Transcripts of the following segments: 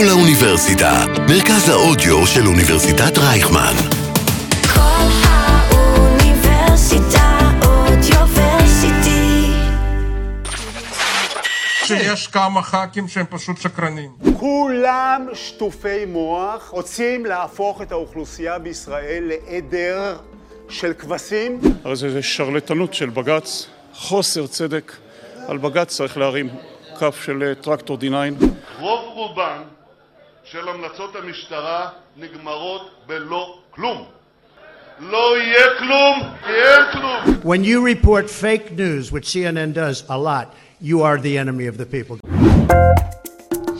כל האוניברסיטה, מרכז האודיו של אוניברסיטת רייכמן. כל האוניברסיטה אודיוורסיטי. שיש כמה ח"כים שהם פשוט שקרנים. כולם שטופי מוח, רוצים להפוך את האוכלוסייה בישראל לעדר של כבשים. הרי זה זה שרלטנות של בג"ץ, חוסר צדק. על בג"ץ צריך להרים כף של אה, טרקטור D9. רוב רובן של המלצות המשטרה נגמרות בלא כלום. לא יהיה כלום, כי אין כלום. When you report fake news, which CNN does a lot, you are the enemy of the people.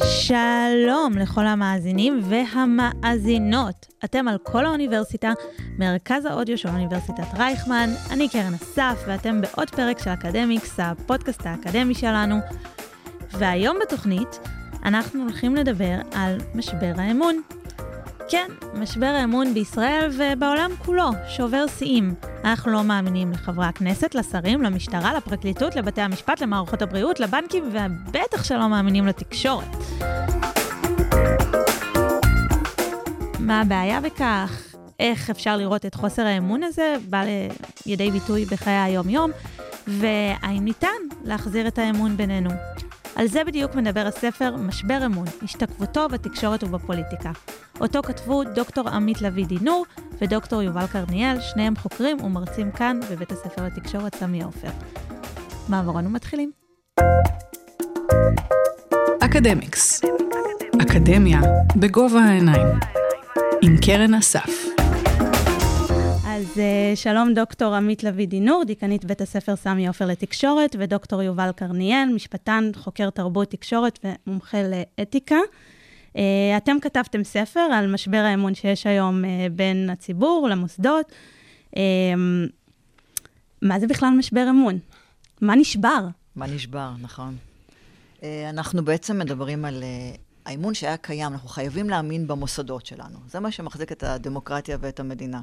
שלום לכל המאזינים והמאזינות. אתם על כל האוניברסיטה, מרכז האודיו של אוניברסיטת רייכמן. אני קרן אסף, ואתם בעוד פרק של אקדמיקס, הפודקאסט האקדמי שלנו. והיום בתוכנית אנחנו הולכים לדבר על משבר האמון. כן, משבר האמון בישראל ובעולם כולו שובר שיאים. אנחנו לא מאמינים לחברי הכנסת, לשרים, למשטרה, לפרקליטות, לבתי המשפט, למערכות הבריאות, לבנקים, ובטח שלא מאמינים לתקשורת. מה הבעיה בכך? איך אפשר לראות את חוסר האמון הזה בא לידי ביטוי בחיי היום-יום? והאם ניתן להחזיר את האמון בינינו? על זה בדיוק מדבר הספר משבר אמון, השתקפותו בתקשורת ובפוליטיקה. אותו כתבו דוקטור עמית לביא דינור ודוקטור יובל קרניאל, שניהם חוקרים ומרצים כאן בבית הספר לתקשורת סמי עופר. מעברנו מתחילים. אקדמיקס. אקדמיה בגובה העיניים. עם קרן אסף. אז אה, שלום דוקטור עמית לביא דינור, דיקנית בית הספר סמי עופר לתקשורת, ודוקטור יובל קרניאל, משפטן, חוקר תרבות תקשורת ומומחה לאתיקה. אה, אתם כתבתם ספר על משבר האמון שיש היום אה, בין הציבור למוסדות. מה זה בכלל משבר אמון? מה נשבר? מה נשבר, נכון. אנחנו בעצם מדברים על האמון שהיה קיים, אנחנו חייבים להאמין במוסדות שלנו. זה מה שמחזיק את הדמוקרטיה ואת המדינה.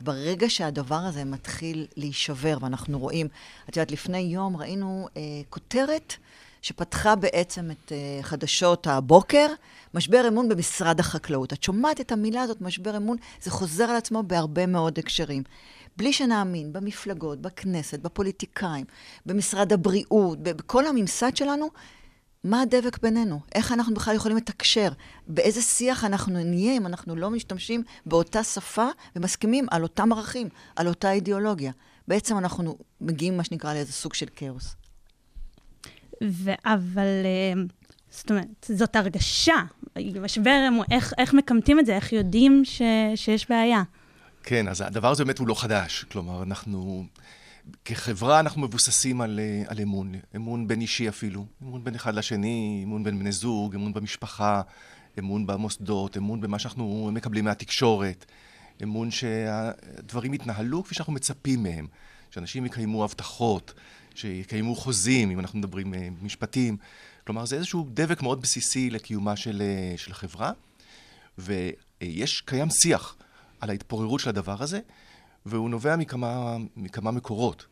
ברגע שהדבר הזה מתחיל להישבר, ואנחנו רואים, את יודעת, לפני יום ראינו אה, כותרת שפתחה בעצם את אה, חדשות הבוקר, משבר אמון במשרד החקלאות. את שומעת את המילה הזאת, משבר אמון, זה חוזר על עצמו בהרבה מאוד הקשרים. בלי שנאמין במפלגות, בכנסת, בפוליטיקאים, במשרד הבריאות, בכל הממסד שלנו, מה הדבק בינינו? איך אנחנו בכלל יכולים לתקשר? באיזה שיח אנחנו נהיה אם אנחנו לא משתמשים באותה שפה ומסכימים על אותם ערכים, על אותה אידיאולוגיה? בעצם אנחנו מגיעים, מה שנקרא, לאיזה סוג של כאוס. ו- אבל, אה, זאת אומרת, זאת הרגשה. משבר אמון, איך, איך מקמטים את זה? איך יודעים ש- שיש בעיה? כן, אז הדבר הזה באמת הוא לא חדש. כלומר, אנחנו, כחברה אנחנו מבוססים על, אה, על אמון, אמון בין אישי אפילו, אמון בין אחד לשני, אמון בין בני זוג, אמון במשפחה, אמון במוסדות, אמון במה שאנחנו מקבלים מהתקשורת, אמון שהדברים יתנהלו כפי שאנחנו מצפים מהם, שאנשים יקיימו הבטחות, שיקיימו חוזים, אם אנחנו מדברים אה, משפטים. כלומר, זה איזשהו דבק מאוד בסיסי לקיומה של, אה, של חברה, ויש, קיים שיח על ההתפוררות של הדבר הזה, והוא נובע מכמה, מכמה מקורות.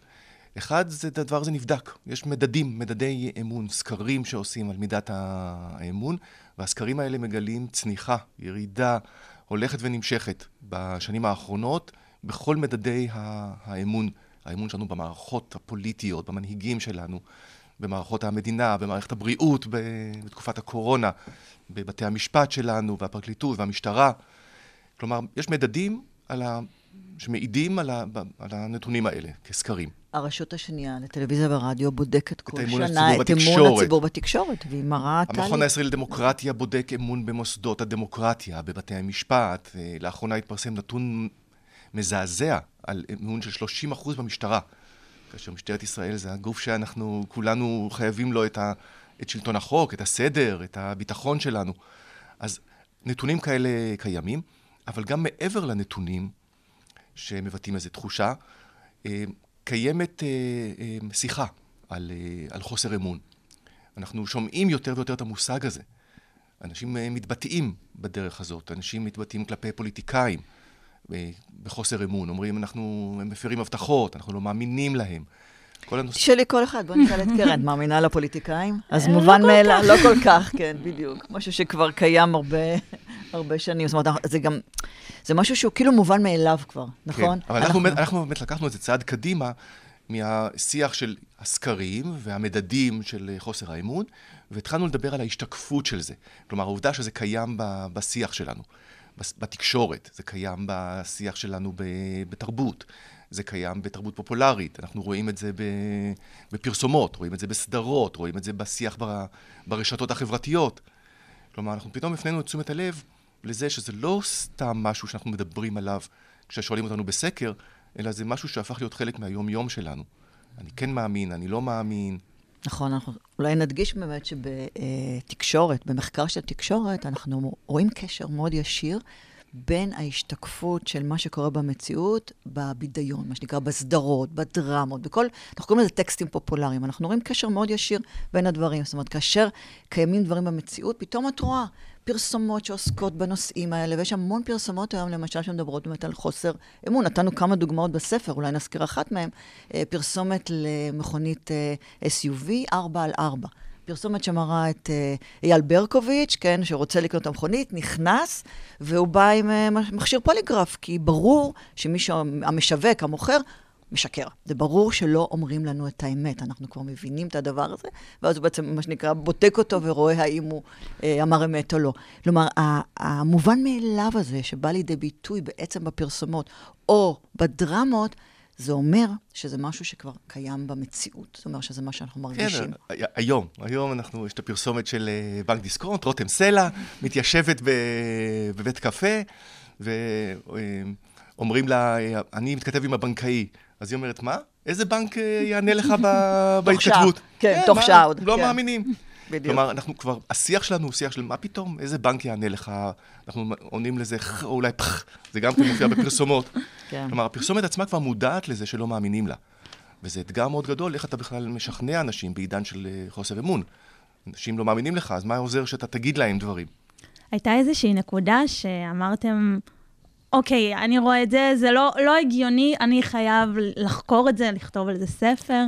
אחד, זה, הדבר הזה נבדק. יש מדדים, מדדי אמון, סקרים שעושים על מידת האמון, והסקרים האלה מגלים צניחה, ירידה הולכת ונמשכת בשנים האחרונות בכל מדדי האמון, האמון שלנו במערכות הפוליטיות, במנהיגים שלנו, במערכות המדינה, במערכת הבריאות בתקופת הקורונה, בבתי המשפט שלנו, והפרקליטות והמשטרה. כלומר, יש מדדים על. שמעידים על, ה... על הנתונים האלה כסקרים. הרשות השנייה לטלוויזיה ורדיו בודקת כל האמון שנה את אמון. הציבור בתקשורת, והיא מראה המכון תהליך. הישראלי לדמוקרטיה בודק אמון במוסדות הדמוקרטיה, בבתי המשפט. אה, לאחרונה התפרסם נתון מזעזע על אמון של 30% במשטרה. כאשר משטרת ישראל זה הגוף שאנחנו כולנו חייבים לו את, ה... את שלטון החוק, את הסדר, את הביטחון שלנו. אז נתונים כאלה קיימים, אבל גם מעבר לנתונים שמבטאים איזו תחושה, אה, קיימת אה, אה, שיחה על, על חוסר אמון. אנחנו שומעים יותר ויותר את המושג הזה. אנשים מתבטאים בדרך הזאת, אנשים מתבטאים כלפי פוליטיקאים בחוסר אמון, אומרים אנחנו מפרים הבטחות, אנחנו לא מאמינים להם. כל הנושא... תשאלי כל אחד, בוא נשאל את קרן, את מאמינה לפוליטיקאים? אז אה, מובן לא כל מאליו. לא כל כך, כן, בדיוק. משהו שכבר קיים הרבה, שנים. זאת אומרת, זה גם, זה משהו שהוא כאילו מובן מאליו כבר, נכון? כן, אבל אנחנו, באמת, לקחנו את זה צעד קדימה מהשיח של הסקרים והמדדים של חוסר האמון, והתחלנו לדבר על ההשתקפות של זה. כלומר, העובדה שזה קיים בשיח שלנו, בתקשורת, זה קיים בשיח שלנו בתרבות, זה קיים בתרבות פופולרית, אנחנו רואים את זה בפרסומות, רואים את זה בסדרות, רואים את זה בשיח בר- ברשתות החברתיות. כלומר, אנחנו פתאום הפנינו את תשומת הלב לזה שזה לא סתם משהו שאנחנו מדברים עליו כששואלים אותנו בסקר, אלא זה משהו שהפך להיות חלק מהיום-יום שלנו. אני כן מאמין, אני לא מאמין. נכון, אנחנו אולי נדגיש באמת שבתקשורת, במחקר של תקשורת, אנחנו רואים קשר מאוד ישיר בין ההשתקפות של מה שקורה במציאות בבידיון, מה שנקרא בסדרות, בדרמות, בכל, אנחנו קוראים לזה טקסטים פופולריים. אנחנו רואים קשר מאוד ישיר בין הדברים. זאת אומרת, כאשר קיימים דברים במציאות, פתאום את רואה פרסומות שעוסקות בנושאים האלה, ויש המון פרסומות היום, למשל, שמדברות באמת על חוסר אמון. נתנו כמה דוגמאות בספר, אולי נזכיר אחת מהן, אה, פרסומת למכונית אה, SUV 4 על 4. פרסומת שמראה את אה, אייל ברקוביץ', כן, שרוצה לקנות את המכונית, נכנס, והוא בא עם אה, מכשיר פוליגרף, כי ברור שמי שהמשווק, המוכר, משקר. זה ברור שלא אומרים לנו את האמת, אנחנו כבר מבינים את הדבר הזה, ואז הוא בעצם, מה שנקרא, בודק אותו ורואה האם הוא אה, אמר אמת או לא. כלומר, המובן מאליו הזה, שבא לידי ביטוי בעצם בפרסומות או בדרמות, זה אומר שזה משהו שכבר קיים במציאות. זאת אומרת שזה מה שאנחנו מרגישים. כן, היום, היום אנחנו, יש את הפרסומת של אה, בנק דיסקונט, רותם סלע, מתיישבת בבית קפה, ואומרים לה, אה, אני מתכתב עם הבנקאי. אז היא אומרת, מה? איזה בנק אה, יענה לך תוך. בהתכתבות? כן, תוך מה? שעה עוד, לא כן. מאמינים. בדיוק. כלומר, אנחנו כבר, השיח שלנו הוא שיח של מה פתאום, איזה בנק יענה לך, אנחנו עונים לזה, אולי פח, זה גם כן מופיע בפרסומות. כן. כלומר, הפרסומת עצמה כבר מודעת לזה שלא מאמינים לה. וזה אתגר מאוד גדול, איך אתה בכלל משכנע אנשים בעידן של אה, חוסר אמון. אנשים לא מאמינים לך, אז מה עוזר שאתה תגיד להם דברים? הייתה איזושהי נקודה שאמרתם, אוקיי, אני רואה את זה, זה לא, לא הגיוני, אני חייב לחקור את זה, לכתוב על זה ספר.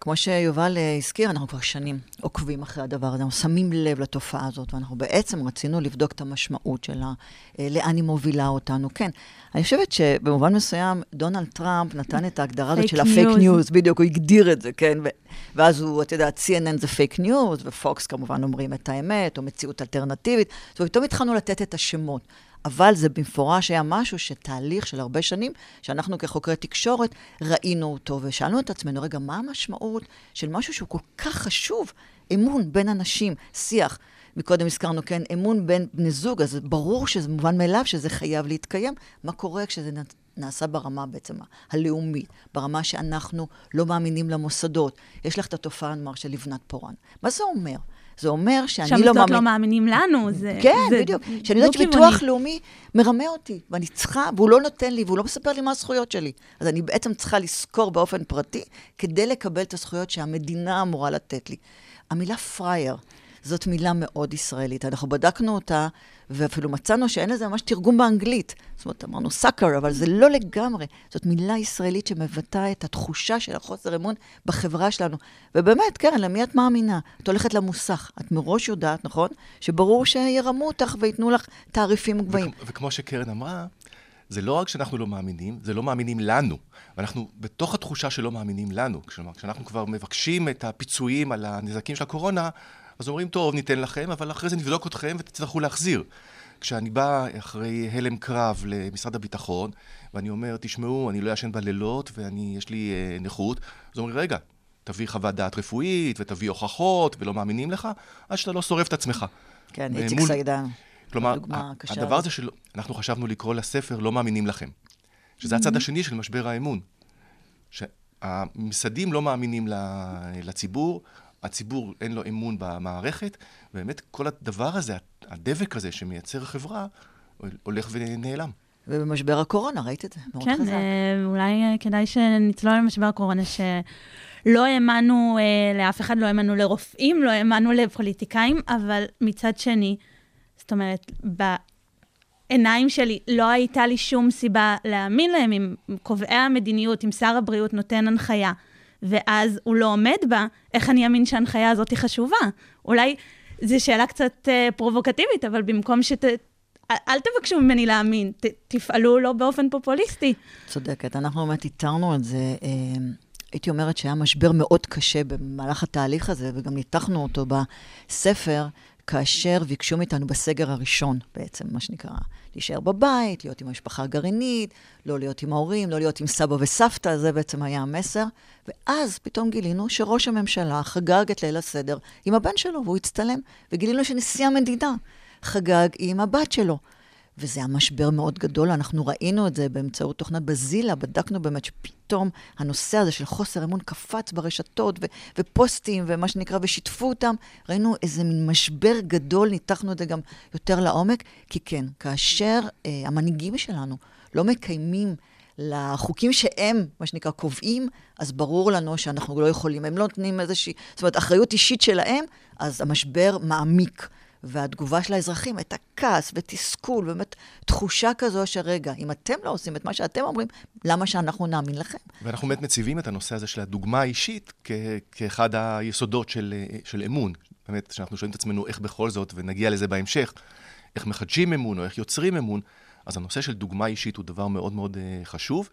כמו שיובל אה, הזכיר, אנחנו כבר שנים עוקבים אחרי הדבר הזה, אנחנו שמים לב לתופעה הזאת, ואנחנו בעצם רצינו לבדוק את המשמעות שלה, אה, לאן היא מובילה אותנו. כן, אני חושבת שבמובן מסוים, דונלד טראמפ נתן את ההגדרה הזאת של הפייק. ניוז, בדיוק, הוא הגדיר את זה, כן? ואז הוא, את יודעת, CNN זה פייק ניוז, ופוקס כמובן אומרים את האמת, או מציאות אלטרנטיבית. זאת אומרת, פתאום התחלנו לתת את השמות. אבל זה במפורש היה משהו שתהליך של הרבה שנים, שאנחנו כחוקרי תקשורת ראינו אותו, ושאלנו את עצמנו, רגע, מה המשמעות של משהו שהוא כל כך חשוב? אמון בין אנשים, שיח. מקודם הזכרנו, כן, אמון בין בני זוג, אז ברור שזה מובן מאליו שזה חייב להתקיים. מה קורה כשזה נעשה ברמה בעצם הלאומית, ברמה שאנחנו לא מאמינים למוסדות? יש לך את התופעה, נאמר, של לבנת פורן. מה זה אומר? זה אומר שאני לא שהמוסדות מאמין... לא מאמינים לנו, זה... כן, זה בדיוק. שאני יודעת דו-כיווני. שביטוח לאומי מרמה אותי, ואני צריכה, והוא לא נותן לי, והוא לא מספר לי מה הזכויות שלי. אז אני בעצם צריכה לזכור באופן פרטי, כדי לקבל את הזכויות שהמדינה אמורה לתת לי. המילה פראייר, זאת מילה מאוד ישראלית. אנחנו בדקנו אותה, ואפילו מצאנו שאין לזה ממש תרגום באנגלית. זאת אומרת, אמרנו סאקר, אבל זה לא לגמרי. זאת מילה ישראלית שמבטאה את התחושה של החוסר אמון בחברה שלנו. ובאמת, קרן, למי את מאמינה? את הולכת למוסך, את מראש יודעת, נכון? שברור שירמו אותך וייתנו לך תעריפים גבוהים. וכ- וכמו שקרן אמרה, זה לא רק שאנחנו לא מאמינים, זה לא מאמינים לנו. ואנחנו בתוך התחושה שלא מאמינים לנו. כלומר, כשאנחנו כבר מבקשים את הפיצויים על הנזקים של הקורונה, אז אומרים, טוב, ניתן לכם, אבל אחרי זה נבדוק אתכם ותצטרכו להחזיר. כשאני בא אחרי הלם קרב למשרד הביטחון, ואני אומר, תשמעו, אני לא ישן בלילות ויש לי אה, נכות, אז אומרים, רגע, תביא חוות דעת רפואית ותביא הוכחות ולא מאמינים לך, עד שאתה לא שורף את עצמך. כן, אה, איציק מול- סיידן. כלומר, הדבר. הזה שאנחנו חשבנו לקרוא לספר לא מאמינים לכם. שזה הצד השני של משבר האמון. שהממסדים לא מאמינים לציבור, הציבור אין לו אמון במערכת, ובאמת כל הדבר הזה, הדבק הזה שמייצר חברה, הולך ונעלם. ובמשבר הקורונה, ראית את זה? מאוד כן, חזק. אה, אולי אה, כדאי שנצלול למשבר הקורונה, שלא האמנו אה, לאף אחד, לא האמנו לרופאים, לא האמנו לפוליטיקאים, אבל מצד שני, זאת אומרת, בעיניים שלי לא הייתה לי שום סיבה להאמין להם אם קובעי המדיניות, אם שר הבריאות נותן הנחיה, ואז הוא לא עומד בה, איך אני אאמין שההנחיה הזאת היא חשובה? אולי זו שאלה קצת אה, פרובוקטיבית, אבל במקום שת... אל- תבקשו ממני להאמין, ת, תפעלו לא באופן פופוליסטי. צודקת, אנחנו באמת איתרנו את זה. אה, הייתי אומרת שהיה משבר מאוד קשה במהלך התהליך הזה, וגם ניתחנו אותו בספר, כאשר ביקשו מאיתנו בסגר הראשון, בעצם, מה שנקרא, להישאר בבית, להיות עם המשפחה הגרעינית, לא להיות עם ההורים, לא להיות עם סבא וסבתא, זה בעצם היה המסר. ואז פתאום גילינו שראש הממשלה חגג את ליל הסדר עם הבן שלו, והוא הצטלם, וגילינו שנשיא המדינה חגג עם הבת שלו. וזה היה משבר מאוד גדול, אנחנו ראינו את זה באמצעות תוכנת בזילה, בדקנו באמת שפתאום הנושא הזה של חוסר אמון קפץ ברשתות ו- ופוסטים ומה שנקרא, ושיתפו אותם. ראינו איזה מין משבר גדול, ניתחנו את זה גם יותר לעומק, כי כן, כאשר אה, המנהיגים שלנו לא מקיימים לחוקים שהם, מה שנקרא, קובעים, אז ברור לנו שאנחנו לא יכולים, הם לא נותנים איזושהי, זאת אומרת, אחריות אישית שלהם, אז המשבר מעמיק. והתגובה של האזרחים הייתה כעס ותסכול, באמת תחושה כזו שרגע, אם אתם לא עושים את מה שאתם אומרים, למה שאנחנו נאמין לכם? ואנחנו באמת מציבים את הנושא הזה של הדוגמה האישית כ- כאחד היסודות של, של אמון. באמת, כשאנחנו שואלים את עצמנו איך בכל זאת, ונגיע לזה בהמשך, איך מחדשים אמון או איך יוצרים אמון, אז הנושא של דוגמה אישית הוא דבר מאוד מאוד uh, חשוב,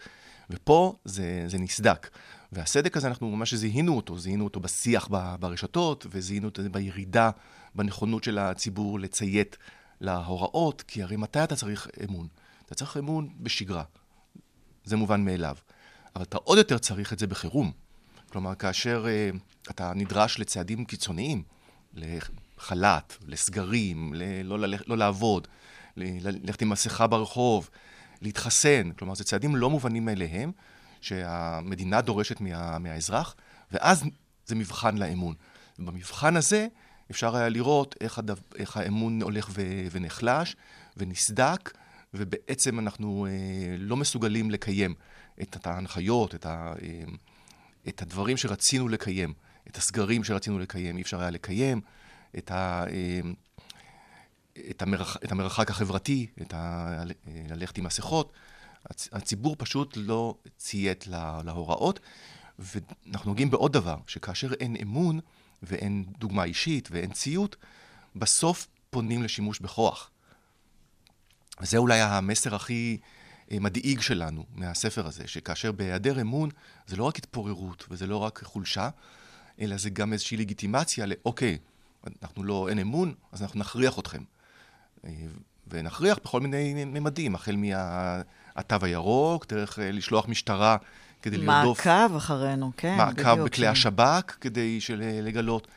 ופה זה, זה נסדק. והסדק הזה, אנחנו ממש זיהינו אותו, זיהינו אותו בשיח ברשתות, וזיהינו אותו בירידה, בנכונות של הציבור לציית להוראות, כי הרי מתי אתה צריך אמון? אתה צריך אמון בשגרה. זה מובן מאליו. אבל אתה עוד יותר צריך את זה בחירום. כלומר, כאשר uh, אתה נדרש לצעדים קיצוניים, לחל"ת, לסגרים, ל- לא, לא לעבוד, ללכת עם מסכה ברחוב, להתחסן, כלומר, זה צעדים לא מובנים מאליהם, שהמדינה דורשת מה, מהאזרח, ואז זה מבחן לאמון. ובמבחן הזה אפשר היה לראות איך, הדו, איך האמון הולך ו, ונחלש ונסדק, ובעצם אנחנו אה, לא מסוגלים לקיים את ההנחיות, את, ה, אה, את הדברים שרצינו לקיים, את הסגרים שרצינו לקיים, אי אפשר היה לקיים, את, ה, אה, את, המרח, את המרחק החברתי, את ה, ללכת עם מסכות. הצ, הציבור פשוט לא ציית לה, להוראות, ואנחנו נוגעים בעוד דבר, שכאשר אין אמון ואין דוגמה אישית ואין ציות, בסוף פונים לשימוש בכוח. וזה אולי המסר הכי אה, מדאיג שלנו מהספר הזה, שכאשר בהיעדר אמון זה לא רק התפוררות וזה לא רק חולשה, אלא זה גם איזושהי לגיטימציה לאוקיי, אנחנו לא, אין אמון, אז אנחנו נכריח אתכם. אה, ונכריח בכל מיני ממדים, החל מהתו הירוק, דרך אה, לשלוח משטרה כדי לרדוף... מעקב אחרינו, כן, מעקב בדיוק, בכלי כן. השב"כ כדי של- לגלות.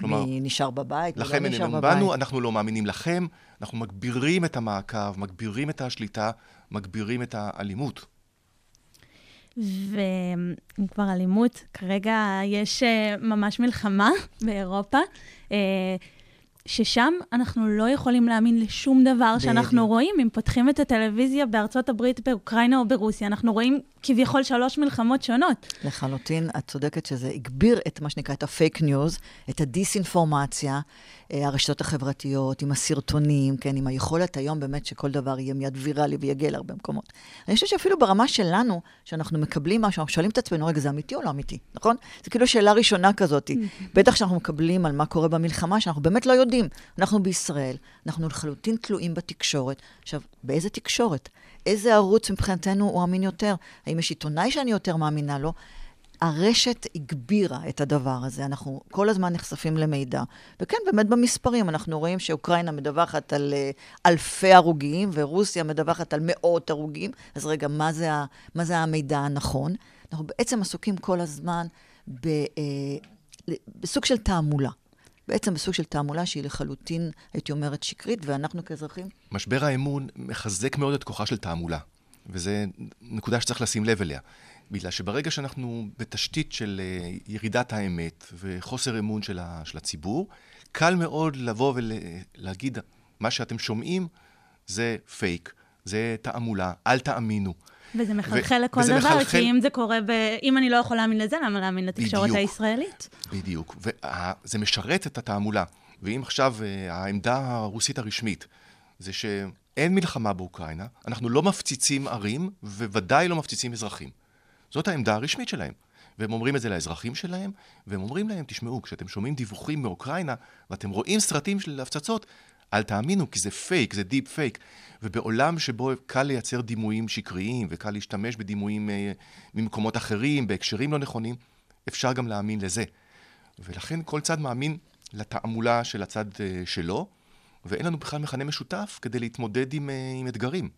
כלומר, מי נשאר בבית, מי לא לכם נשאר בבית. בנו, אנחנו לא מאמינים לכם, אנחנו מגבירים את המעקב, מגבירים את השליטה, מגבירים את האלימות. ואם כבר אלימות, כרגע יש אה, ממש מלחמה באירופה, אה, ששם אנחנו לא יכולים להאמין לשום דבר שאנחנו בדיוק. רואים. אם פותחים את הטלוויזיה בארצות הברית, באוקראינה או ברוסיה, אנחנו רואים כביכול שלוש מלחמות שונות. לחלוטין, את צודקת שזה הגביר את מה שנקרא את הפייק ניוז, את הדיסאינפורמציה, הרשתות החברתיות, עם הסרטונים, כן, עם היכולת היום באמת שכל דבר יהיה מיד ויראלי ויגיע להרבה מקומות. אני חושבת שאפילו ברמה שלנו, שאנחנו מקבלים משהו, אנחנו שואלים את עצמנו, רגע, זה אמיתי או לא אמיתי, נכון? זה כאילו שאלה ראשונה כזאת. בטח שאנחנו מקבלים על מה קורה במלחמה, שאנחנו באמת לא יודעים. אנחנו בישראל, אנחנו לחלוטין תלויים בתקשורת. עכשיו, באיזה תקשורת? איזה ערוץ מבחינתנו הוא אמין יותר? האם יש עיתונאי שאני יותר מאמינה לו? הרשת הגבירה את הדבר הזה, אנחנו כל הזמן נחשפים למידע. וכן, באמת במספרים, אנחנו רואים שאוקראינה מדווחת על uh, אלפי הרוגים, ורוסיה מדווחת על מאות הרוגים, אז רגע, מה זה, מה זה המידע הנכון? אנחנו בעצם עסוקים כל הזמן ב, uh, בסוג של תעמולה. בעצם בסוג של תעמולה שהיא לחלוטין, הייתי אומרת, שקרית, ואנחנו כאזרחים משבר האמון מחזק מאוד את כוחה של תעמולה, וזו נקודה שצריך לשים לב אליה. בגלל שברגע שאנחנו בתשתית של אה, ירידת האמת וחוסר אמון של, ה, של הציבור, קל מאוד לבוא ולהגיד, מה שאתם שומעים זה פייק, זה תעמולה, אל תאמינו. וזה מחלחל ו- לכל וזה דבר, מחלחל- כי אם זה קורה ב... אם אני לא יכול להאמין לזה, למה להאמין לתקשורת בדיוק. הישראלית? בדיוק, וזה משרת את התעמולה. ואם עכשיו אה, העמדה הרוסית הרשמית זה שאין מלחמה באוקראינה, אנחנו לא מפציצים ערים, וודאי לא מפציצים אזרחים. זאת העמדה הרשמית שלהם. והם אומרים את זה לאזרחים שלהם, והם אומרים להם, תשמעו, כשאתם שומעים דיווחים מאוקראינה, ואתם רואים סרטים של הפצצות, אל תאמינו, כי זה פייק, זה דיפ פייק. ובעולם שבו קל לייצר דימויים שקריים, וקל להשתמש בדימויים אה, ממקומות אחרים, בהקשרים לא נכונים, אפשר גם להאמין לזה. ולכן כל צד מאמין לתעמולה של הצד אה, שלו, ואין לנו בכלל מכנה משותף כדי להתמודד עם, אה, עם אתגרים.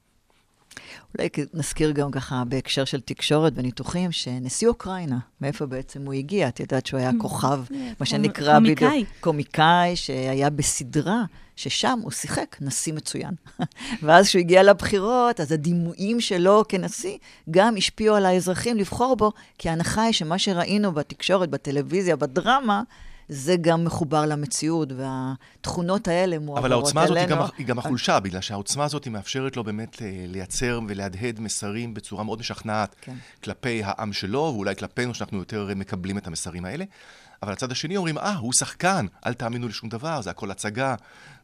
אולי נזכיר גם ככה בהקשר של תקשורת וניתוחים, שנשיא אוקראינה, מאיפה בעצם הוא הגיע? את יודעת שהוא היה כוכב, מה שנקרא בדיוק... קומיקאי. קומיקאי, שהיה בסדרה, ששם הוא שיחק נשיא מצוין. ואז כשהוא הגיע לבחירות, אז הדימויים שלו כנשיא גם השפיעו על האזרחים לבחור בו, כי ההנחה היא שמה שראינו בתקשורת, בטלוויזיה, בדרמה, זה גם מחובר למציאות, והתכונות האלה מועברות אבל אלינו. העוצמה הזאת היא גם, היא גם החולשה, בגלל שהעוצמה הזאת היא מאפשרת לו באמת אה, לייצר ולהדהד מסרים בצורה מאוד משכנעת כן. כלפי העם שלו, ואולי כלפינו שאנחנו יותר אה, מקבלים את המסרים האלה. אבל הצד השני אומרים, אה, הוא שחקן, אל תאמינו לשום דבר, זה הכל הצגה,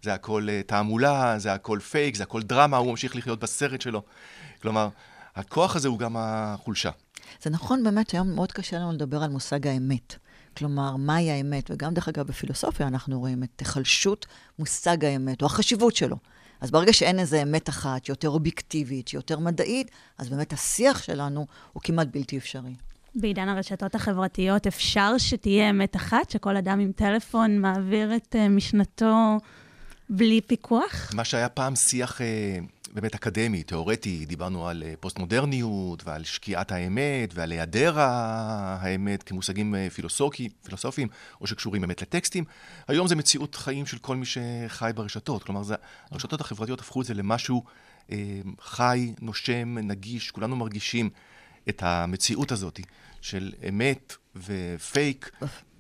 זה הכל אה, תעמולה, זה הכל פייק, זה הכל דרמה, הוא ממשיך לחיות בסרט שלו. כלומר, הכוח הזה הוא גם החולשה. זה נכון באמת שהיום מאוד קשה לנו לדבר על מושג האמת. כלומר, מהי האמת? וגם, דרך אגב, בפילוסופיה אנחנו רואים את היחלשות מושג האמת, או החשיבות שלו. אז ברגע שאין איזו אמת אחת, שיותר אובייקטיבית, שיותר מדעית, אז באמת השיח שלנו הוא כמעט בלתי אפשרי. בעידן הרשתות החברתיות אפשר שתהיה אמת אחת, שכל אדם עם טלפון מעביר את אה, משנתו בלי פיקוח? מה שהיה פעם שיח אה, באמת אקדמי, תיאורטי, דיברנו על אה, פוסט-מודרניות ועל שקיעת האמת ועל היעדר האמת כמושגים אה, פילוסופי, פילוסופיים או שקשורים באמת לטקסטים. היום זה מציאות חיים של כל מי שחי ברשתות. כלומר, זה, הרשתות החברתיות הפכו את זה למשהו אה, חי, נושם, נגיש, כולנו מרגישים את המציאות הזאת של אמת ופייק.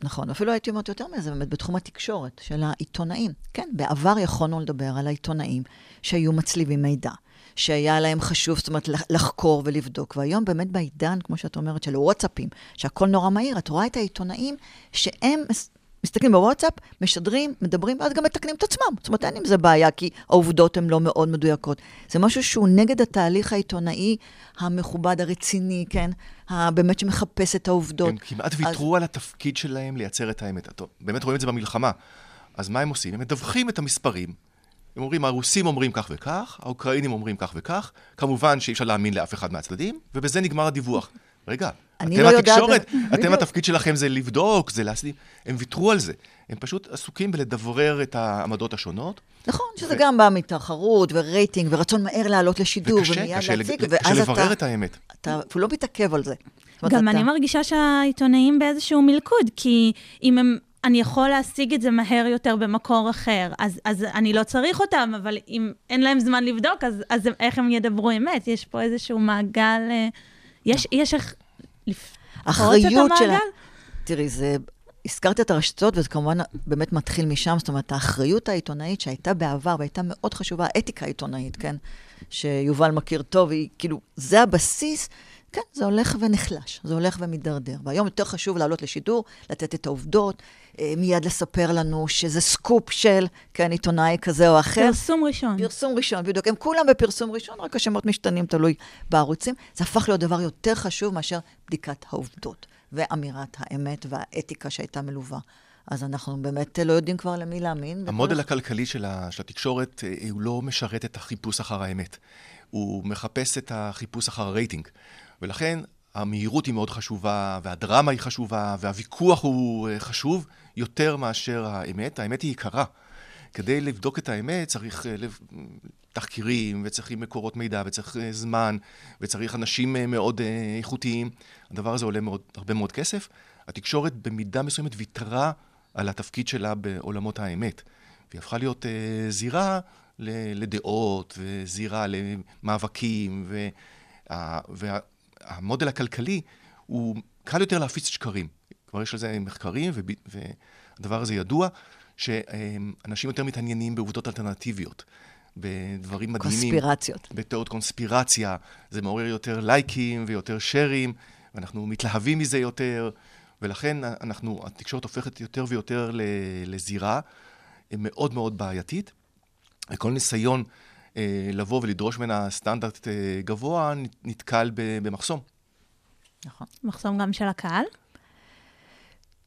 נכון, אפילו הייתי אומרת יותר מזה, באמת בתחום התקשורת של העיתונאים. כן, בעבר יכולנו לדבר על העיתונאים שהיו מצליבים מידע, שהיה להם חשוב, זאת אומרת, לחקור ולבדוק. והיום באמת בעידן, כמו שאת אומרת, של וואטסאפים, שהכל נורא מהיר, את רואה את העיתונאים שהם מס- מסתכלים בוואטסאפ, משדרים, מדברים, ואז גם מתקנים את עצמם. זאת אומרת, אין עם זה בעיה, כי העובדות הן לא מאוד מדויקות. זה משהו שהוא נגד התהליך העיתונאי המכובד, הרציני, כן? באמת שמחפש את העובדות. הם כמעט ויתרו על התפקיד שלהם לייצר את האמת. טוב, באמת רואים את זה במלחמה. אז מה הם עושים? הם מדווחים את המספרים. הם אומרים, הרוסים אומרים כך וכך, האוקראינים אומרים כך וכך, כמובן שאי אפשר להאמין לאף אחד מהצדדים, ובזה נגמר הדיווח. רגע, אתם לא התקשורת, בדיוק. אתם התפקיד שלכם זה לבדוק, זה להסלים. הם ויתרו על זה. הם פשוט עסוקים בלדברר את העמדות השונות. נכון, שזה גם בא מתחרות ורייטינג ורצון מהר לעלות לשידור וקשה, ומיד קשה להציג, לג- ואז קשה אתה... לברר את האמת. אתה אפילו לא מתעכב על זה. גם אתה- אני מרגישה שהעיתונאים באיזשהו מלכוד, כי אם הם... אני יכול להשיג את זה מהר יותר במקור אחר, אז, אז אני לא צריך אותם, אבל אם אין להם זמן לבדוק, אז, אז הם- איך הם ידברו אמת? יש פה איזשהו מעגל... אה, יש, יש איך לפרוץ את האחריות של... תראי, זה... הזכרת את הרשתות, וזה כמובן באמת מתחיל משם, זאת אומרת, האחריות העיתונאית שהייתה בעבר והייתה מאוד חשובה, האתיקה העיתונאית, כן? שיובל מכיר טוב, היא כאילו, זה הבסיס, כן, זה הולך ונחלש, זה הולך ומידרדר. והיום יותר חשוב לעלות לשידור, לתת את העובדות, אה, מיד לספר לנו שזה סקופ של, כן, עיתונאי כזה או אחר. פרסום ראשון. פרסום ראשון, בדיוק. הם כולם בפרסום ראשון, רק השמות משתנים, תלוי בערוצים. זה הפך להיות דבר יותר חשוב מאשר בדיקת העובדות, ואמירת האמת והאתיקה שהייתה מלווה. אז אנחנו באמת לא יודעים כבר למי להאמין. המודל הכלכלי של, ה, של התקשורת, אה, הוא לא משרת את החיפוש אחר האמת. הוא מחפש את החיפוש אחר הרייטינג. ולכן המהירות היא מאוד חשובה, והדרמה היא חשובה, והוויכוח הוא אה, חשוב יותר מאשר האמת. האמת היא יקרה. כדי לבדוק את האמת צריך אה, תחקירים, וצריכים מקורות מידע, וצריך אה, זמן, וצריך אנשים אה, מאוד אה, איכותיים. הדבר הזה עולה מאוד, הרבה מאוד כסף. התקשורת במידה מסוימת ויתרה על התפקיד שלה בעולמות האמת. והיא הפכה להיות אה, זירה לדעות, וזירה למאבקים, וה- והמודל הכלכלי הוא קל יותר להפיץ שקרים. כבר יש על זה מחקרים, וב- והדבר הזה ידוע, שאנשים יותר מתעניינים בעובדות אלטרנטיביות. בדברים מדהימים. קונספירציות. בתיאוריות קונספירציה. זה מעורר יותר לייקים ויותר שרים, ואנחנו מתלהבים מזה יותר, ולכן אנחנו, התקשורת הופכת יותר ויותר ל- לזירה מאוד מאוד בעייתית. וכל ניסיון אה, לבוא ולדרוש ממנה סטנדרט אה, גבוה נת- נתקל במחסום. נכון. מחסום גם של הקהל?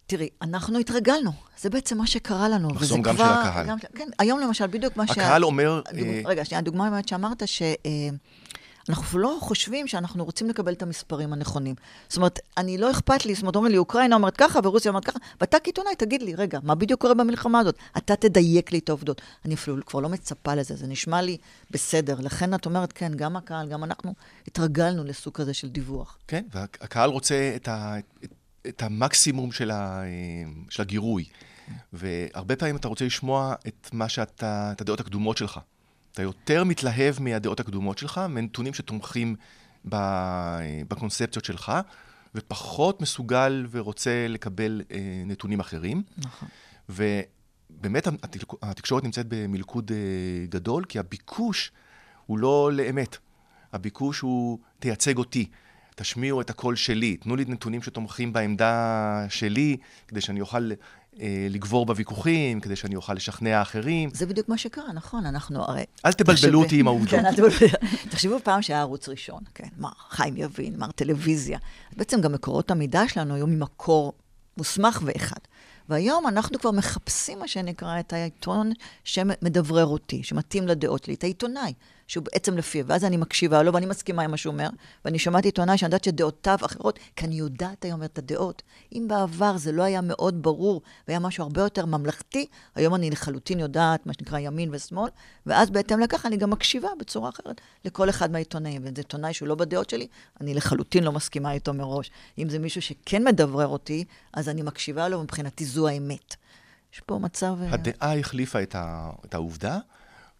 תראי, אנחנו התרגלנו, זה בעצם מה שקרה לנו. מחסום גם כבר- של הקהל. גם, כן, היום למשל, בדיוק מה שה... הקהל אומר, הדוג... אה, רגע, שנייה, הדוגמה באמת שאמרת, ש... אה, לא חושבים שאנחנו רוצים לקבל את המספרים הנכונים. זאת אומרת, אני לא אכפת לי, זאת אומרת, אומרים לי, אוקראינה אומרת ככה ורוסיה אומרת ככה, ואתה כעיתונאי, תגיד לי, רגע, מה בדיוק קורה במלחמה הזאת? אתה תדייק לי את העובדות. אני אפילו כבר לא מצפה לזה, זה נשמע לי בסדר. לכן את אומרת, כן, גם הקהל, גם אנחנו התרגלנו לסוג כזה של דיווח. כן, והקהל רוצה את, ה, את, את המקסימום של, ה, של הגירוי. והרבה פעמים אתה רוצה לשמוע את מה שאתה, את הדעות הקדומות שלך. אתה יותר מתלהב מהדעות הקדומות שלך, מנתונים שתומכים ב, בקונספציות שלך, ופחות מסוגל ורוצה לקבל אה, נתונים אחרים. נכון. ובאמת התק- התקשורת נמצאת במלכוד אה, גדול, כי הביקוש הוא לא לאמת. הביקוש הוא, תייצג אותי, תשמיעו את הקול שלי, תנו לי נתונים שתומכים בעמדה שלי, כדי שאני אוכל אה, לגבור בוויכוחים, כדי שאני אוכל לשכנע אחרים. זה בדיוק מה שקרה, נכון, אנחנו הרי... אל תבלבלו אותי עם העובדות. כן, אל תבלבלו. תחשבו פעם שהיה ערוץ ראשון, כן, מר חיים יבין, מר טלוויזיה. בעצם גם מקורות המידע שלנו היו ממקור מוסמך ואחד. והיום אנחנו כבר מחפשים, מה שנקרא, את העיתון שמדברר אותי, שמתאים לדעות שלי, את העיתונאי, שהוא בעצם לפיו, ואז אני מקשיבה לו ואני מסכימה עם מה שהוא אומר, ואני שמעתי עיתונאי שאני יודעת שדעותיו אחרות, כי אני יודעת היום את הדעות. אם בעבר זה לא היה מאוד ברור, והיה משהו הרבה יותר ממלכתי, היום אני לחלוטין יודעת, מה שנקרא ימין ושמאל, ואז בהתאם לכך אני גם מקשיבה בצורה אחרת לכל אחד מהעיתונאים. ואם זה עיתונאי שהוא לא בדעות שלי, אני לחלוטין לא מסכימה איתו מראש. אם זה מישהו שכן מדברר אותי, אז אני מקשיבה לו, מבחינתי זו האמת. יש פה מצב... אה, הדעה החליפה את, ה, את העובדה,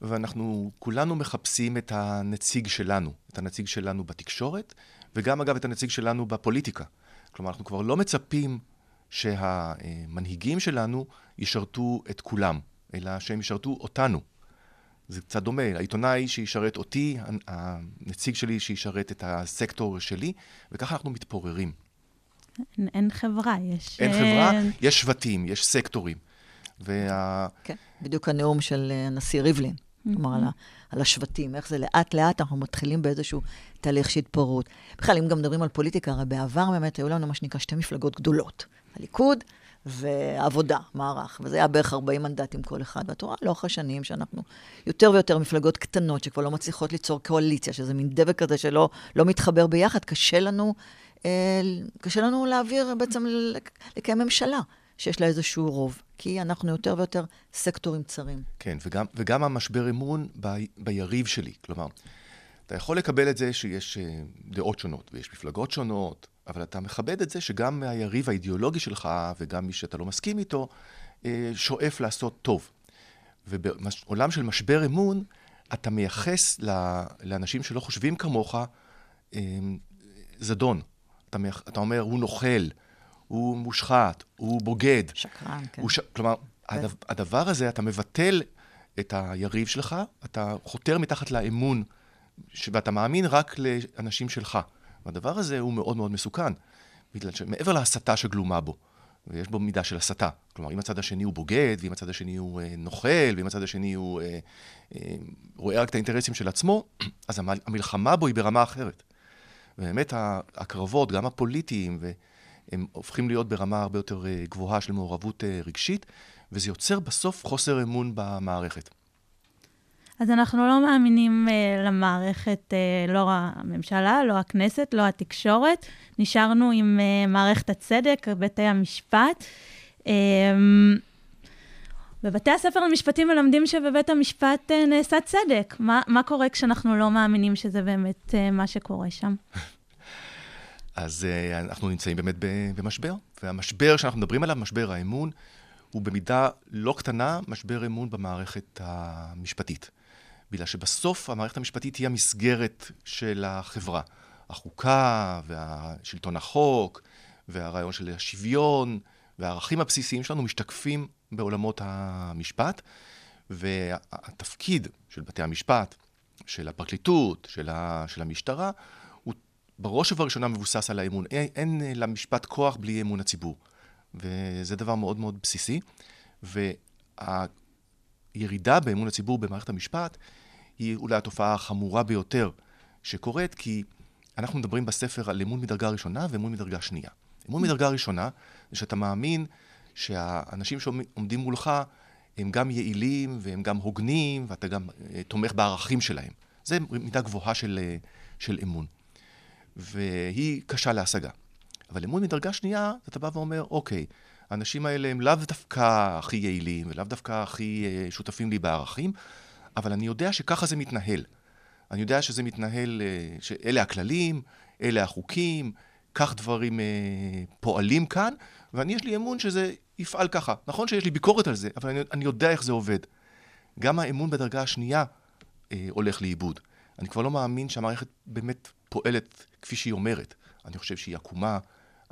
ואנחנו כולנו מחפשים את הנציג שלנו, את הנציג שלנו בתקשורת, וגם אגב את הנציג שלנו בפוליטיקה. כלומר, אנחנו כבר לא מצפים שהמנהיגים שלנו ישרתו את כולם, אלא שהם ישרתו אותנו. זה קצת דומה, העיתונאי שישרת אותי, הנציג שלי שישרת את הסקטור שלי, וככה אנחנו מתפוררים. אין, אין חברה, יש... אין אה, חברה, יש שבטים, יש סקטורים. וה... כן, בדיוק הנאום של אה, הנשיא ריבלין. כלומר, על, ה, על השבטים, איך זה לאט-לאט אנחנו מתחילים באיזשהו תהליך של התפוררות. בכלל, אם גם מדברים על פוליטיקה, הרי בעבר באמת היו לנו מה שנקרא שתי מפלגות גדולות. הליכוד ועבודה, מערך, וזה היה בערך 40 מנדטים כל אחד. ואת רואה לאורך השנים שאנחנו יותר ויותר מפלגות קטנות שכבר לא מצליחות ליצור קואליציה, שזה מין דבק כזה שלא לא מתחבר ביחד, קשה לנו, אה, קשה לנו להעביר, בעצם לק- לקיים ממשלה שיש לה איזשהו רוב, כי אנחנו יותר ויותר סקטורים צרים. כן, וגם, וגם המשבר אמון ב, ביריב שלי. כלומר, אתה יכול לקבל את זה שיש אה, דעות שונות ויש מפלגות שונות, אבל אתה מכבד את זה שגם היריב האידיאולוגי שלך וגם מי שאתה לא מסכים איתו, אה, שואף לעשות טוב. ובעולם של משבר אמון, אתה מייחס לאנשים שלא חושבים כמוך אה, זדון. אתה, מייח, אתה אומר, הוא נוכל, הוא מושחת, הוא בוגד. שקרן, כן. הוא ש... כלומר, הדבר, הדבר הזה, אתה מבטל את היריב שלך, אתה חותר מתחת לאמון, ש... ואתה מאמין רק לאנשים שלך. והדבר הזה הוא מאוד מאוד מסוכן, בגלל שמעבר להסתה שגלומה בו, ויש בו מידה של הסתה. כלומר, אם הצד השני הוא בוגד, ואם הצד השני הוא אה, נוכל, ואם הצד השני הוא אה, אה, רואה רק את האינטרסים של עצמו, אז המ- המלחמה בו היא ברמה אחרת. ובאמת הקרבות, גם הפוליטיים, הם הופכים להיות ברמה הרבה יותר אה, גבוהה של מעורבות אה, רגשית, וזה יוצר בסוף חוסר אמון במערכת. אז אנחנו לא מאמינים uh, למערכת, uh, לא הממשלה, לא הכנסת, לא התקשורת. נשארנו עם uh, מערכת הצדק, בתי המשפט. Um, בבתי הספר למשפטים מלמדים שבבית המשפט uh, נעשה צדק. מה, מה קורה כשאנחנו לא מאמינים שזה באמת uh, מה שקורה שם? אז uh, אנחנו נמצאים באמת במשבר, והמשבר שאנחנו מדברים עליו, משבר האמון, הוא במידה לא קטנה משבר אמון במערכת המשפטית. בגלל שבסוף המערכת המשפטית היא המסגרת של החברה. החוקה והשלטון החוק והרעיון של השוויון והערכים הבסיסיים שלנו משתקפים בעולמות המשפט, והתפקיד של בתי המשפט, של הפרקליטות, של, ה, של המשטרה, בראש ובראשונה מבוסס על האמון. אין, אין למשפט כוח בלי אמון הציבור. וזה דבר מאוד מאוד בסיסי. והירידה באמון הציבור במערכת המשפט היא אולי התופעה החמורה ביותר שקורית, כי אנחנו מדברים בספר על אמון מדרגה ראשונה ואמון מדרגה שנייה. אמון מדרגה ראשונה זה שאתה מאמין שהאנשים שעומדים מולך הם גם יעילים והם גם הוגנים, ואתה גם אה, תומך בערכים שלהם. זה מידה גבוהה של, אה, של אמון. והיא קשה להשגה. אבל אמון מדרגה שנייה, אתה בא ואומר, אוקיי, האנשים האלה הם לאו דווקא הכי יעילים, ולאו דווקא הכי אה, שותפים לי בערכים, אבל אני יודע שככה זה מתנהל. אני יודע שזה מתנהל, אה, שאלה הכללים, אלה החוקים, כך דברים אה, פועלים כאן, ואני יש לי אמון שזה יפעל ככה. נכון שיש לי ביקורת על זה, אבל אני, אני יודע איך זה עובד. גם האמון בדרגה השנייה אה, הולך לאיבוד. אני כבר לא מאמין שהמערכת באמת פועלת כפי שהיא אומרת. אני חושב שהיא עקומה,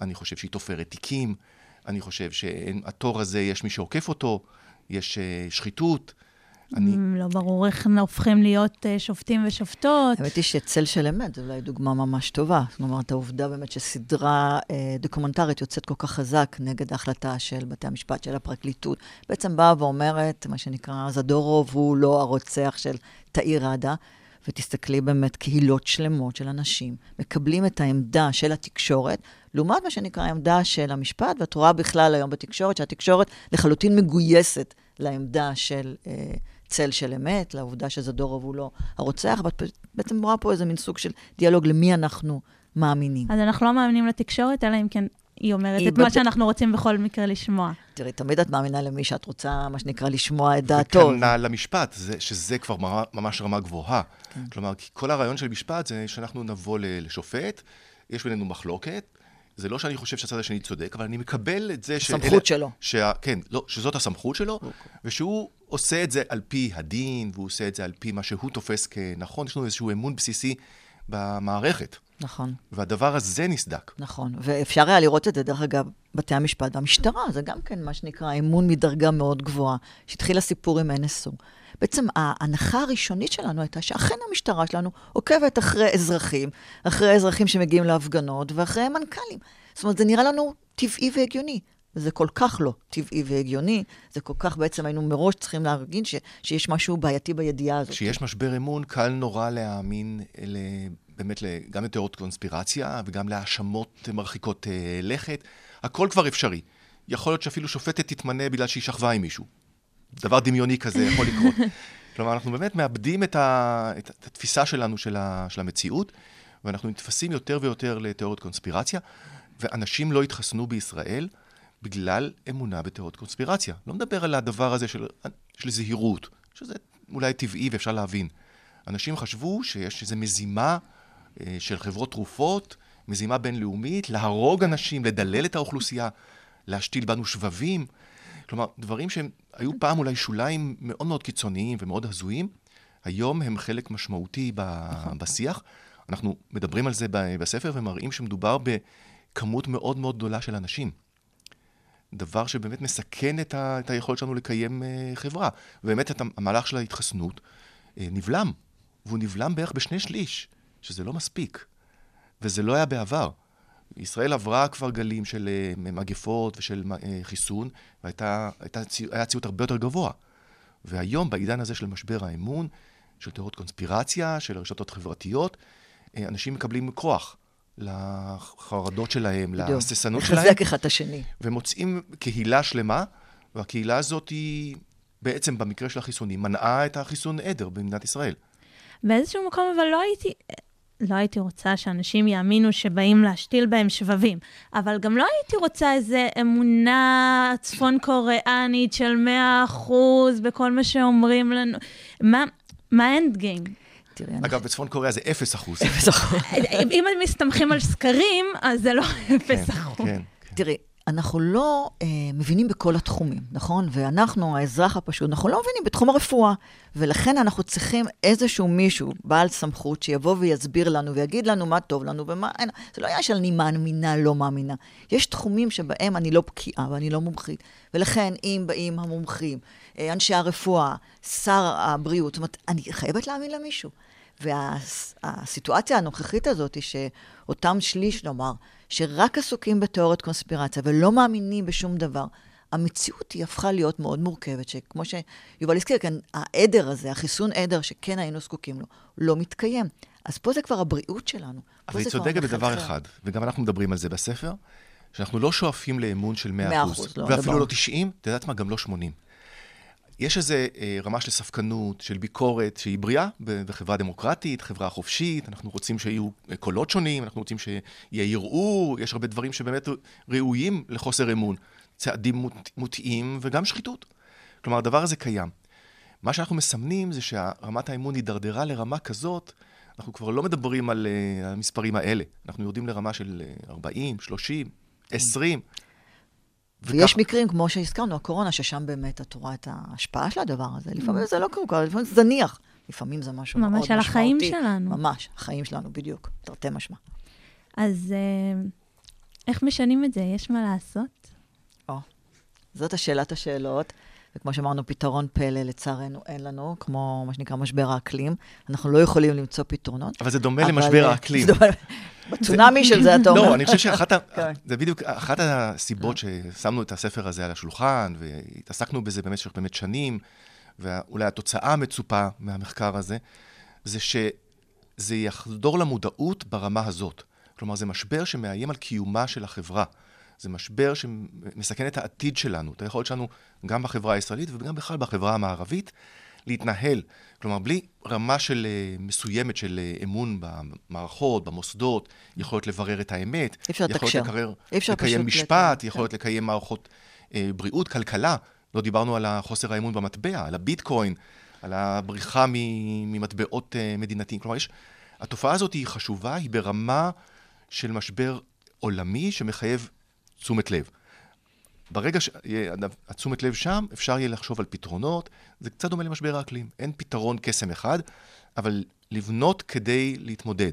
אני חושב שהיא תופרת תיקים, אני חושב שהתור הזה, יש מי שעוקף אותו, יש אה, שחיתות. אני... לא ברור איך הופכים להיות אה, שופטים ושופטות. האמת היא שצל של אמת זו אולי דוגמה ממש טובה. זאת אומרת, העובדה באמת שסדרה אה, דוקומנטרית יוצאת כל כך חזק נגד ההחלטה של בתי המשפט, של הפרקליטות, בעצם באה ואומרת, מה שנקרא, זדורוב הוא לא הרוצח של תאיר ראדה. ותסתכלי באמת, קהילות שלמות של אנשים מקבלים את העמדה של התקשורת, לעומת מה שנקרא העמדה של המשפט, ואת רואה בכלל היום בתקשורת שהתקשורת לחלוטין מגויסת לעמדה של אה, צל של אמת, לעובדה שזדורוב הוא לא הרוצח, ואת בעצם רואה פה איזה מין סוג של דיאלוג למי אנחנו מאמינים. אז אנחנו לא מאמינים לתקשורת, אלא אם כן היא אומרת היא את בד... מה שאנחנו רוצים בכל מקרה לשמוע. תראי, תמיד את מאמינה למי שאת רוצה, מה שנקרא, לשמוע את דעתו. וכנ"ל למשפט, זה, שזה כבר ממש רמה גבוהה. כן. כלומר, כל הרעיון של משפט זה שאנחנו נבוא לשופט, יש בינינו מחלוקת, זה לא שאני חושב שהצד השני צודק, אבל אני מקבל את זה... הסמכות שאלה, שלו. שה, כן, לא, שזאת הסמכות שלו, okay. אוקיי. ושהוא עושה את זה על פי הדין, והוא עושה את זה על פי מה שהוא תופס כנכון. יש לנו איזשהו אמון בסיסי במערכת. נכון. והדבר הזה נסדק. נכון, ואפשר היה לראות את זה, דרך אגב, בתי המשפט והמשטרה, זה גם כן מה שנקרא אמון מדרגה מאוד גבוהה, שהתחיל הסיפור עם NSO. בעצם ההנחה הראשונית שלנו הייתה שאכן המשטרה שלנו עוקבת אחרי אזרחים, אחרי אזרחים שמגיעים להפגנות ואחרי מנכ"לים. זאת אומרת, זה נראה לנו טבעי והגיוני. וזה כל כך לא טבעי והגיוני, זה כל כך בעצם היינו מראש צריכים להרגיש ש, שיש משהו בעייתי בידיעה הזאת. כשיש משבר אמון, קל נורא להאמין אלה, באמת גם לתיאוריות קונספירציה וגם להאשמות מרחיקות אה, לכת. הכל כבר אפשרי. יכול להיות שאפילו שופטת תתמנה בגלל שהיא שכבה עם מישהו. דבר דמיוני כזה יכול לקרות. כלומר, אנחנו באמת מאבדים את, ה, את, את התפיסה שלנו של, ה, של המציאות, ואנחנו נתפסים יותר ויותר לתיאוריות קונספירציה, ואנשים לא התחסנו בישראל בגלל אמונה בתיאוריות קונספירציה. לא מדבר על הדבר הזה של, של זהירות, שזה אולי טבעי ואפשר להבין. אנשים חשבו שיש איזו מזימה אה, של חברות תרופות, מזימה בינלאומית, להרוג אנשים, לדלל את האוכלוסייה, להשתיל בנו שבבים. כלומר, דברים שהם היו פעם אולי שוליים מאוד מאוד קיצוניים ומאוד הזויים, היום הם חלק משמעותי ב- נכון. בשיח. אנחנו מדברים על זה בספר ומראים שמדובר בכמות מאוד מאוד גדולה של אנשים. דבר שבאמת מסכן את, ה- את היכולת שלנו לקיים uh, חברה. ובאמת את המהלך של ההתחסנות uh, נבלם, והוא נבלם בערך בשני שליש, שזה לא מספיק. וזה לא היה בעבר. ישראל עברה כבר גלים של אה, מגפות ושל אה, חיסון, והיה ציות הרבה יותר גבוה. והיום, בעידן הזה של משבר האמון, של תיאוריות קונספירציה, של רשתות חברתיות, אה, אנשים מקבלים כוח לחרדות שלהם, להססנות שלהם. לחזק אחד את השני. ומוצאים קהילה שלמה, והקהילה הזאת היא, בעצם במקרה של החיסונים, מנעה את החיסון עדר במדינת ישראל. באיזשהו מקום, אבל לא הייתי, לא הייתי רוצה שאנשים יאמינו שבאים להשתיל בהם שבבים, אבל גם לא הייתי רוצה איזו אמונה צפון קוריאנית של 100% בכל מה שאומרים לנו. מה, מה האנד גיים? אגב, בצפון קוריאה זה 0 אחוז. אם מסתמכים על סקרים, אז זה לא 0 כן, אחוז. כן. תראי, אנחנו לא אה, מבינים בכל התחומים, נכון? ואנחנו, האזרח הפשוט, אנחנו לא מבינים בתחום הרפואה. ולכן אנחנו צריכים איזשהו מישהו, בעל סמכות, שיבוא ויסביר לנו ויגיד לנו מה טוב לנו ומה אין. זה לא עניין של אני מאמינה, לא מאמינה. יש תחומים שבהם אני לא בקיאה ואני לא מומחית. ולכן, אם באים המומחים, אה, אנשי הרפואה, שר הבריאות, זאת אומרת, אני חייבת להאמין למישהו. והסיטואציה הנוכחית הזאת היא שאותם שליש, נאמר, שרק עסוקים בתיאוריות קונספירציה ולא מאמינים בשום דבר, המציאות היא הפכה להיות מאוד מורכבת, שכמו שיובל הזכיר כאן, העדר הזה, החיסון עדר שכן היינו זקוקים לו, לא מתקיים. אז פה זה כבר הבריאות שלנו. אבל היא צודקת בדבר אחד, וגם אנחנו מדברים על זה בספר, שאנחנו לא שואפים לאמון של 100%, 100%, לא, ואפילו ברור. לא 90, את יודעת מה? גם לא 80. יש איזו אה, רמה של ספקנות, של ביקורת, שהיא בריאה בחברה דמוקרטית, חברה חופשית, אנחנו רוצים שיהיו אה, קולות שונים, אנחנו רוצים שיהיה ערעור, יש הרבה דברים שבאמת ראויים לחוסר אמון. צעדים מוט- מוטעים וגם שחיתות. כלומר, הדבר הזה קיים. מה שאנחנו מסמנים זה שרמת האמון הידרדרה לרמה כזאת, אנחנו כבר לא מדברים על אה, המספרים האלה. אנחנו יורדים לרמה של אה, 40, 30, 20. ויש וכך- מקרים, כמו שהזכרנו, הקורונה, ששם באמת את רואה את ההשפעה של הדבר הזה. לפעמים זה לא קורה, לפעמים זה זניח. לפעמים זה משהו מאוד ממש משמעותי. על החיים שלנו. ממש, החיים שלנו, בדיוק. תרתי משמע. אז אה, איך משנים את זה? יש מה לעשות? זאת השאלת השאלות, וכמו שאמרנו, פתרון פלא לצערנו אין לנו, כמו מה שנקרא משבר האקלים. אנחנו לא יכולים למצוא פתרונות. אבל זה דומה אבל, למשבר אה, האקלים. בצונאמי של זה, אתה אומר. לא, אני חושב שאחת ה... כן. זה בדיוק אחת הסיבות ששמנו את הספר הזה על השולחן, והתעסקנו בזה במשך באמת שנים, ואולי התוצאה המצופה מהמחקר הזה, זה שזה יחדור למודעות ברמה הזאת. כלומר, זה משבר שמאיים על קיומה של החברה. זה משבר שמסכן את העתיד שלנו, את היכולת שלנו, גם בחברה הישראלית וגם בכלל בחברה המערבית, להתנהל. כלומר, בלי רמה של אה, מסוימת של אה, אמון במערכות, במוסדות, יכולת לברר את האמת, אפשר. יכולת לקרר, אי אפשר לקיים משפט, לקיים, יכולת לקיים מערכות אה, בריאות, כלכלה. לא דיברנו על חוסר האמון במטבע, על הביטקוין, על הבריחה ממטבעות אה, מדינתיים. כלומר, יש... התופעה הזאת היא חשובה, היא ברמה של משבר עולמי שמחייב תשומת לב. ברגע שהתשומת לב שם, אפשר יהיה לחשוב על פתרונות. זה קצת דומה למשבר האקלים. אין פתרון קסם אחד, אבל לבנות כדי להתמודד.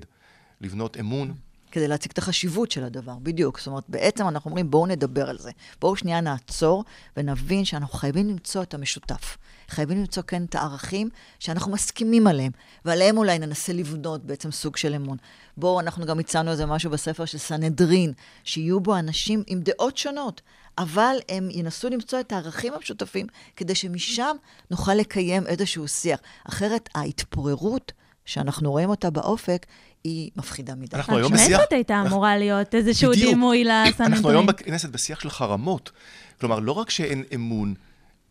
לבנות אמון. כדי להציג את החשיבות של הדבר, בדיוק. זאת אומרת, בעצם אנחנו אומרים, בואו נדבר על זה. בואו שנייה נעצור ונבין שאנחנו חייבים למצוא את המשותף. חייבים למצוא כן את הערכים שאנחנו מסכימים עליהם, ועליהם אולי ננסה לבנות בעצם סוג של אמון. בואו, אנחנו גם הצענו איזה משהו בספר של סנהדרין, שיהיו בו אנשים עם דעות שונות, אבל הם ינסו למצוא את הערכים המשותפים, כדי שמשם נוכל לקיים איזשהו שיח. אחרת, ההתפוררות שאנחנו רואים אותה באופק, היא מפחידה מדי. אנחנו היום בשיח... הכנסת הייתה אמורה להיות איזשהו. דימוי לסנהדרין. אנחנו היום בכנסת בשיח של חרמות. כלומר, לא רק שאין אמון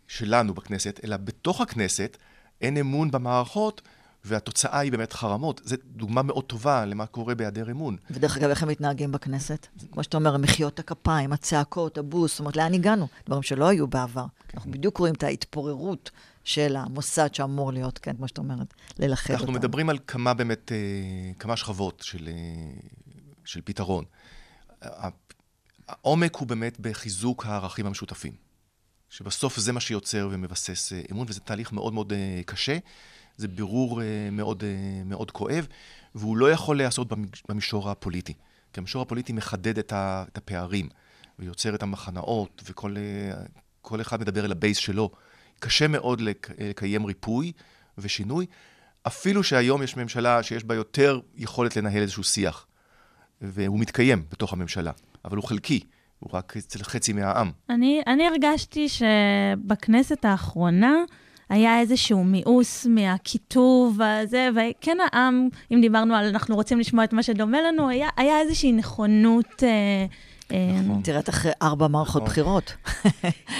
שלנו בכנסת, אלא בתוך הכנסת אין אמון במערכות, והתוצאה היא באמת חרמות. זו דוגמה מאוד טובה למה קורה בהיעדר אמון. ודרך אגב, איך הם מתנהגים בכנסת? כמו שאתה אומר, מחיאות הכפיים, הצעקות, הבוס, זאת אומרת, לאן הגענו? דברים שלא היו בעבר. אנחנו בדיוק רואים את ההתפוררות של המוסד שאמור להיות, כן, כמו שאת אומרת, ללכד אנחנו אותם. מדברים על כמה באמת, אה, כמה שכבות של, אה, של פתרון. העומק הוא באמת בחיזוק הערכים המשותפים. שבסוף זה מה שיוצר ומבסס אה, אמון, וזה תהליך מאוד מאוד קשה. זה בירור מאוד, מאוד כואב, והוא לא יכול להיעשות במישור הפוליטי. כי המישור הפוליטי מחדד את הפערים, ויוצר את המחנאות, וכל כל אחד מדבר אל הבייס שלו. קשה מאוד לק- לקיים ריפוי ושינוי, אפילו שהיום יש ממשלה שיש בה יותר יכולת לנהל איזשהו שיח. והוא מתקיים בתוך הממשלה, אבל הוא חלקי, הוא רק אצל חצי מהעם. אני, אני הרגשתי שבכנסת האחרונה היה איזשהו מיאוס מהקיטוב הזה, וכן העם, אם דיברנו על אנחנו רוצים לשמוע את מה שדומה לנו, היה, היה איזושהי נכונות... אה, נכון. תראית אחרי ארבע מערכות נכון. בחירות.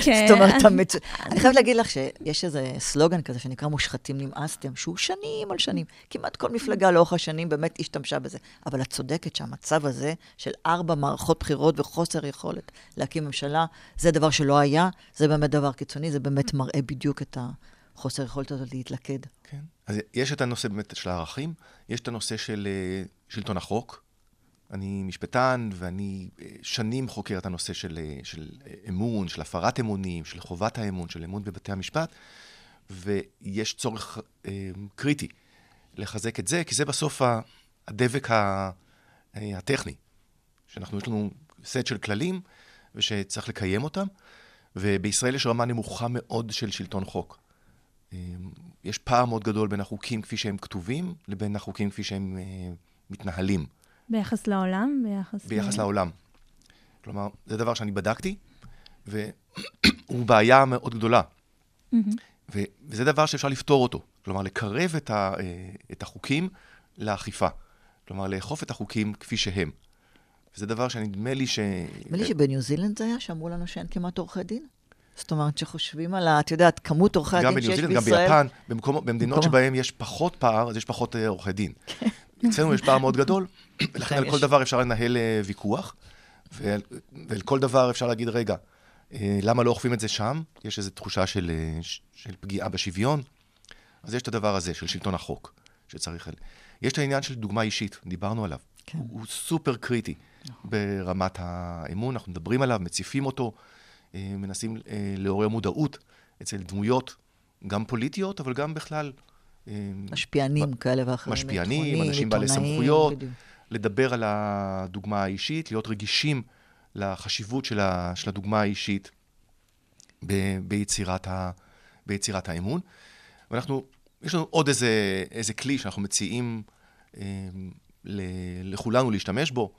כן. זאת אומרת, המצ... אני חייבת להגיד לך שיש איזה סלוגן כזה שנקרא מושחתים נמאסתם, שהוא שנים על שנים. כמעט כל מפלגה לאורך השנים באמת השתמשה בזה. אבל את צודקת שהמצב הזה של ארבע מערכות בחירות וחוסר יכולת להקים ממשלה, זה דבר שלא היה, זה באמת דבר קיצוני, זה באמת מראה בדיוק את החוסר יכולת הזאת להתלכד. כן. אז יש את הנושא באמת של הערכים, יש את הנושא של אה, שלטון החוק. אני משפטן, ואני אה, שנים חוקר את הנושא של, אה, של אה, אמון, של הפרת אמונים, של חובת האמון, של אמון בבתי המשפט, ויש צורך אה, קריטי לחזק את זה, כי זה בסוף הדבק ה- אה, הטכני. שאנחנו, יש לנו סט של כללים, ושצריך לקיים אותם, ובישראל יש רמה נמוכה מאוד של שלטון חוק. אה, יש פער מאוד גדול בין החוקים כפי שהם כתובים, לבין החוקים כפי שהם אה, מתנהלים. ביחס לעולם, ביחס... ביחס ל... לעולם. כלומר, זה דבר שאני בדקתי, והוא בעיה מאוד גדולה. ו- וזה דבר שאפשר לפתור אותו. כלומר, לקרב את, ה- אה, את החוקים לאכיפה. כלומר, לאכוף את החוקים כפי שהם. וזה דבר שנדמה לי ש... נדמה לי שבניו זילנד זה היה, שאמרו לנו שאין כמעט עורכי דין. זאת אומרת, שחושבים על ה... את יודעת, כמות עורכי גם הדין שיש בניו זילנד, בישראל. גם ביפן, במקום, במדינות במקום- שבהן יש פחות פער, אז יש פחות אה, עורכי דין. אצלנו יש פער מאוד גדול, ולכן על יש. כל דבר אפשר לנהל אה, ויכוח, ועל כל דבר אפשר להגיד, רגע, אה, למה לא אוכפים את זה שם? יש איזו תחושה של, אה, של פגיעה בשוויון. אז יש את הדבר הזה של שלטון החוק, שצריך... יש את העניין של דוגמה אישית, דיברנו עליו. כן. הוא, הוא סופר קריטי ברמת האמון, אנחנו מדברים עליו, מציפים אותו, מנסים לעורר מודעות אצל דמויות, גם פוליטיות, אבל גם בכלל... אה, משפיענים כאלה ואחרים. משפיענים, אנשים בעלי סמכויות, בדיוק. לדבר על הדוגמה האישית, להיות רגישים לחשיבות של, ה, של הדוגמה האישית ב, ביצירת, ה, ביצירת האמון. ואנחנו, יש לנו עוד איזה, איזה כלי שאנחנו מציעים אה, לכולנו להשתמש בו,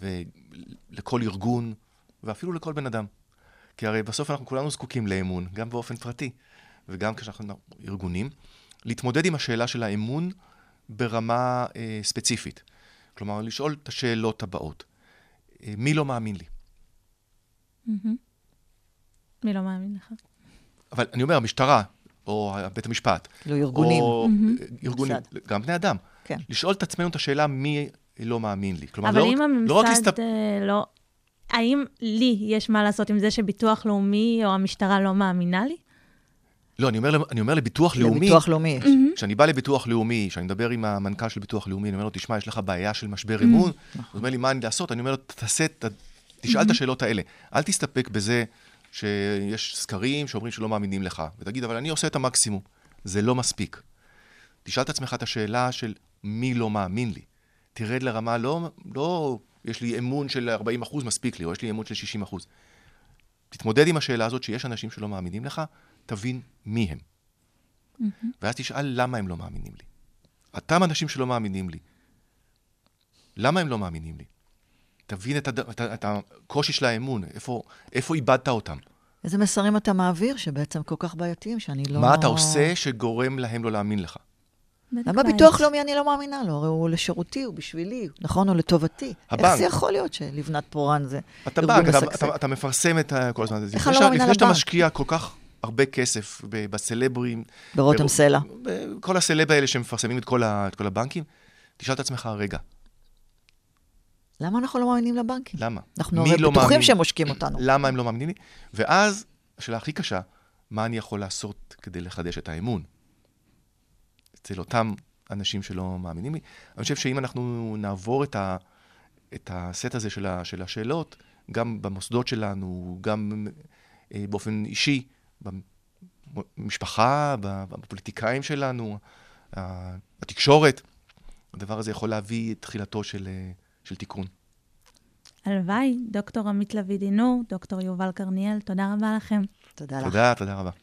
ולכל ארגון, ואפילו לכל בן אדם. כי הרי בסוף אנחנו כולנו זקוקים לאמון, גם באופן פרטי, וגם כשאנחנו ארגונים, להתמודד עם השאלה של האמון ברמה אה, ספציפית. כלומר, לשאול את השאלות הבאות. אה, מי לא מאמין לי? מהמם. מי לא מאמין לך? אבל אני אומר, המשטרה, או בית המשפט. כאילו ארגונים. או מהמם. ארגונים, ממסד. גם בני אדם. כן. לשאול את עצמנו את השאלה מי לא מאמין לי. כלומר, אבל לא, אם רק- לא רק הממסד להסתפ... אה, לא... האם לי יש מה לעשות עם זה שביטוח לאומי או המשטרה לא מאמינה לי? לא, אני אומר, אני אומר לביטוח לאומי, לביטוח לאומי יש. כשאני בא לביטוח לאומי, כשאני מדבר עם המנכ"ל של ביטוח לאומי, אני אומר לו, תשמע, יש לך בעיה של משבר אמון, הוא אומר לי, מה אני לעשות? אני אומר לו, תעשה, ת- תשאל את השאלות האלה. אל תסתפק בזה שיש סקרים שאומרים שלא מאמינים לך, ותגיד, אבל אני עושה את המקסימום. זה לא מספיק. תשאל את עצמך את השאלה של מי לא מאמין לי. תרד לרמה, לא, לא יש לי אמון של 40 אחוז, מספיק לי, או יש לי אמון של 60 אחוז. תתמודד עם השאלה הזאת שיש אנשים שלא מאמינים לך, תבין מי הם. ואז תשאל למה הם לא מאמינים לי. אותם אנשים שלא מאמינים לי, למה הם לא מאמינים לי? תבין את, הד... את, את הקושי של האמון, איפה, איפה איבדת אותם. איזה מסרים אתה מעביר שבעצם כל כך בעייתיים, שאני לא... מה אתה עושה שגורם להם לא להאמין לך? למה ביטוח לאומי אני לא מאמינה לו? הרי הוא לשירותי, הוא בשבילי, נכון? הוא לטובתי. הבנק. איך זה יכול להיות שלבנת פורן זה אתה ארגון בנק, אתה? אתה, אתה מפרסם את ה- כל הזמן הזה. איך אני לא מאמינה לפני שאתה לבנק? משקיע כל כך הרבה כסף בסלברים... ברותם בר- סלע. כל הסלב האלה שמפרסמים את כל, ה, את כל הבנקים, תשאל את עצמך, רגע, למה אנחנו לא מאמינים לבנקים? למה? אנחנו הרי לא בטוחים מאמין? שהם עושקים אותנו. למה הם לא מאמינים לי? ואז, השאלה הכי קשה, מה אני יכול לעשות כדי לחדש את האמון? אצל אותם אנשים שלא מאמינים לי. אני חושב שאם אנחנו נעבור את, ה, את הסט הזה של, ה, של השאלות, גם במוסדות שלנו, גם אה, באופן אישי, במשפחה, בפוליטיקאים שלנו, בתקשורת, הדבר הזה יכול להביא את תחילתו של, אה, של תיקון. הלוואי, דוקטור עמית לביא דינור, דוקטור יובל קרניאל, תודה רבה לכם. תודה לך. תודה, תודה רבה.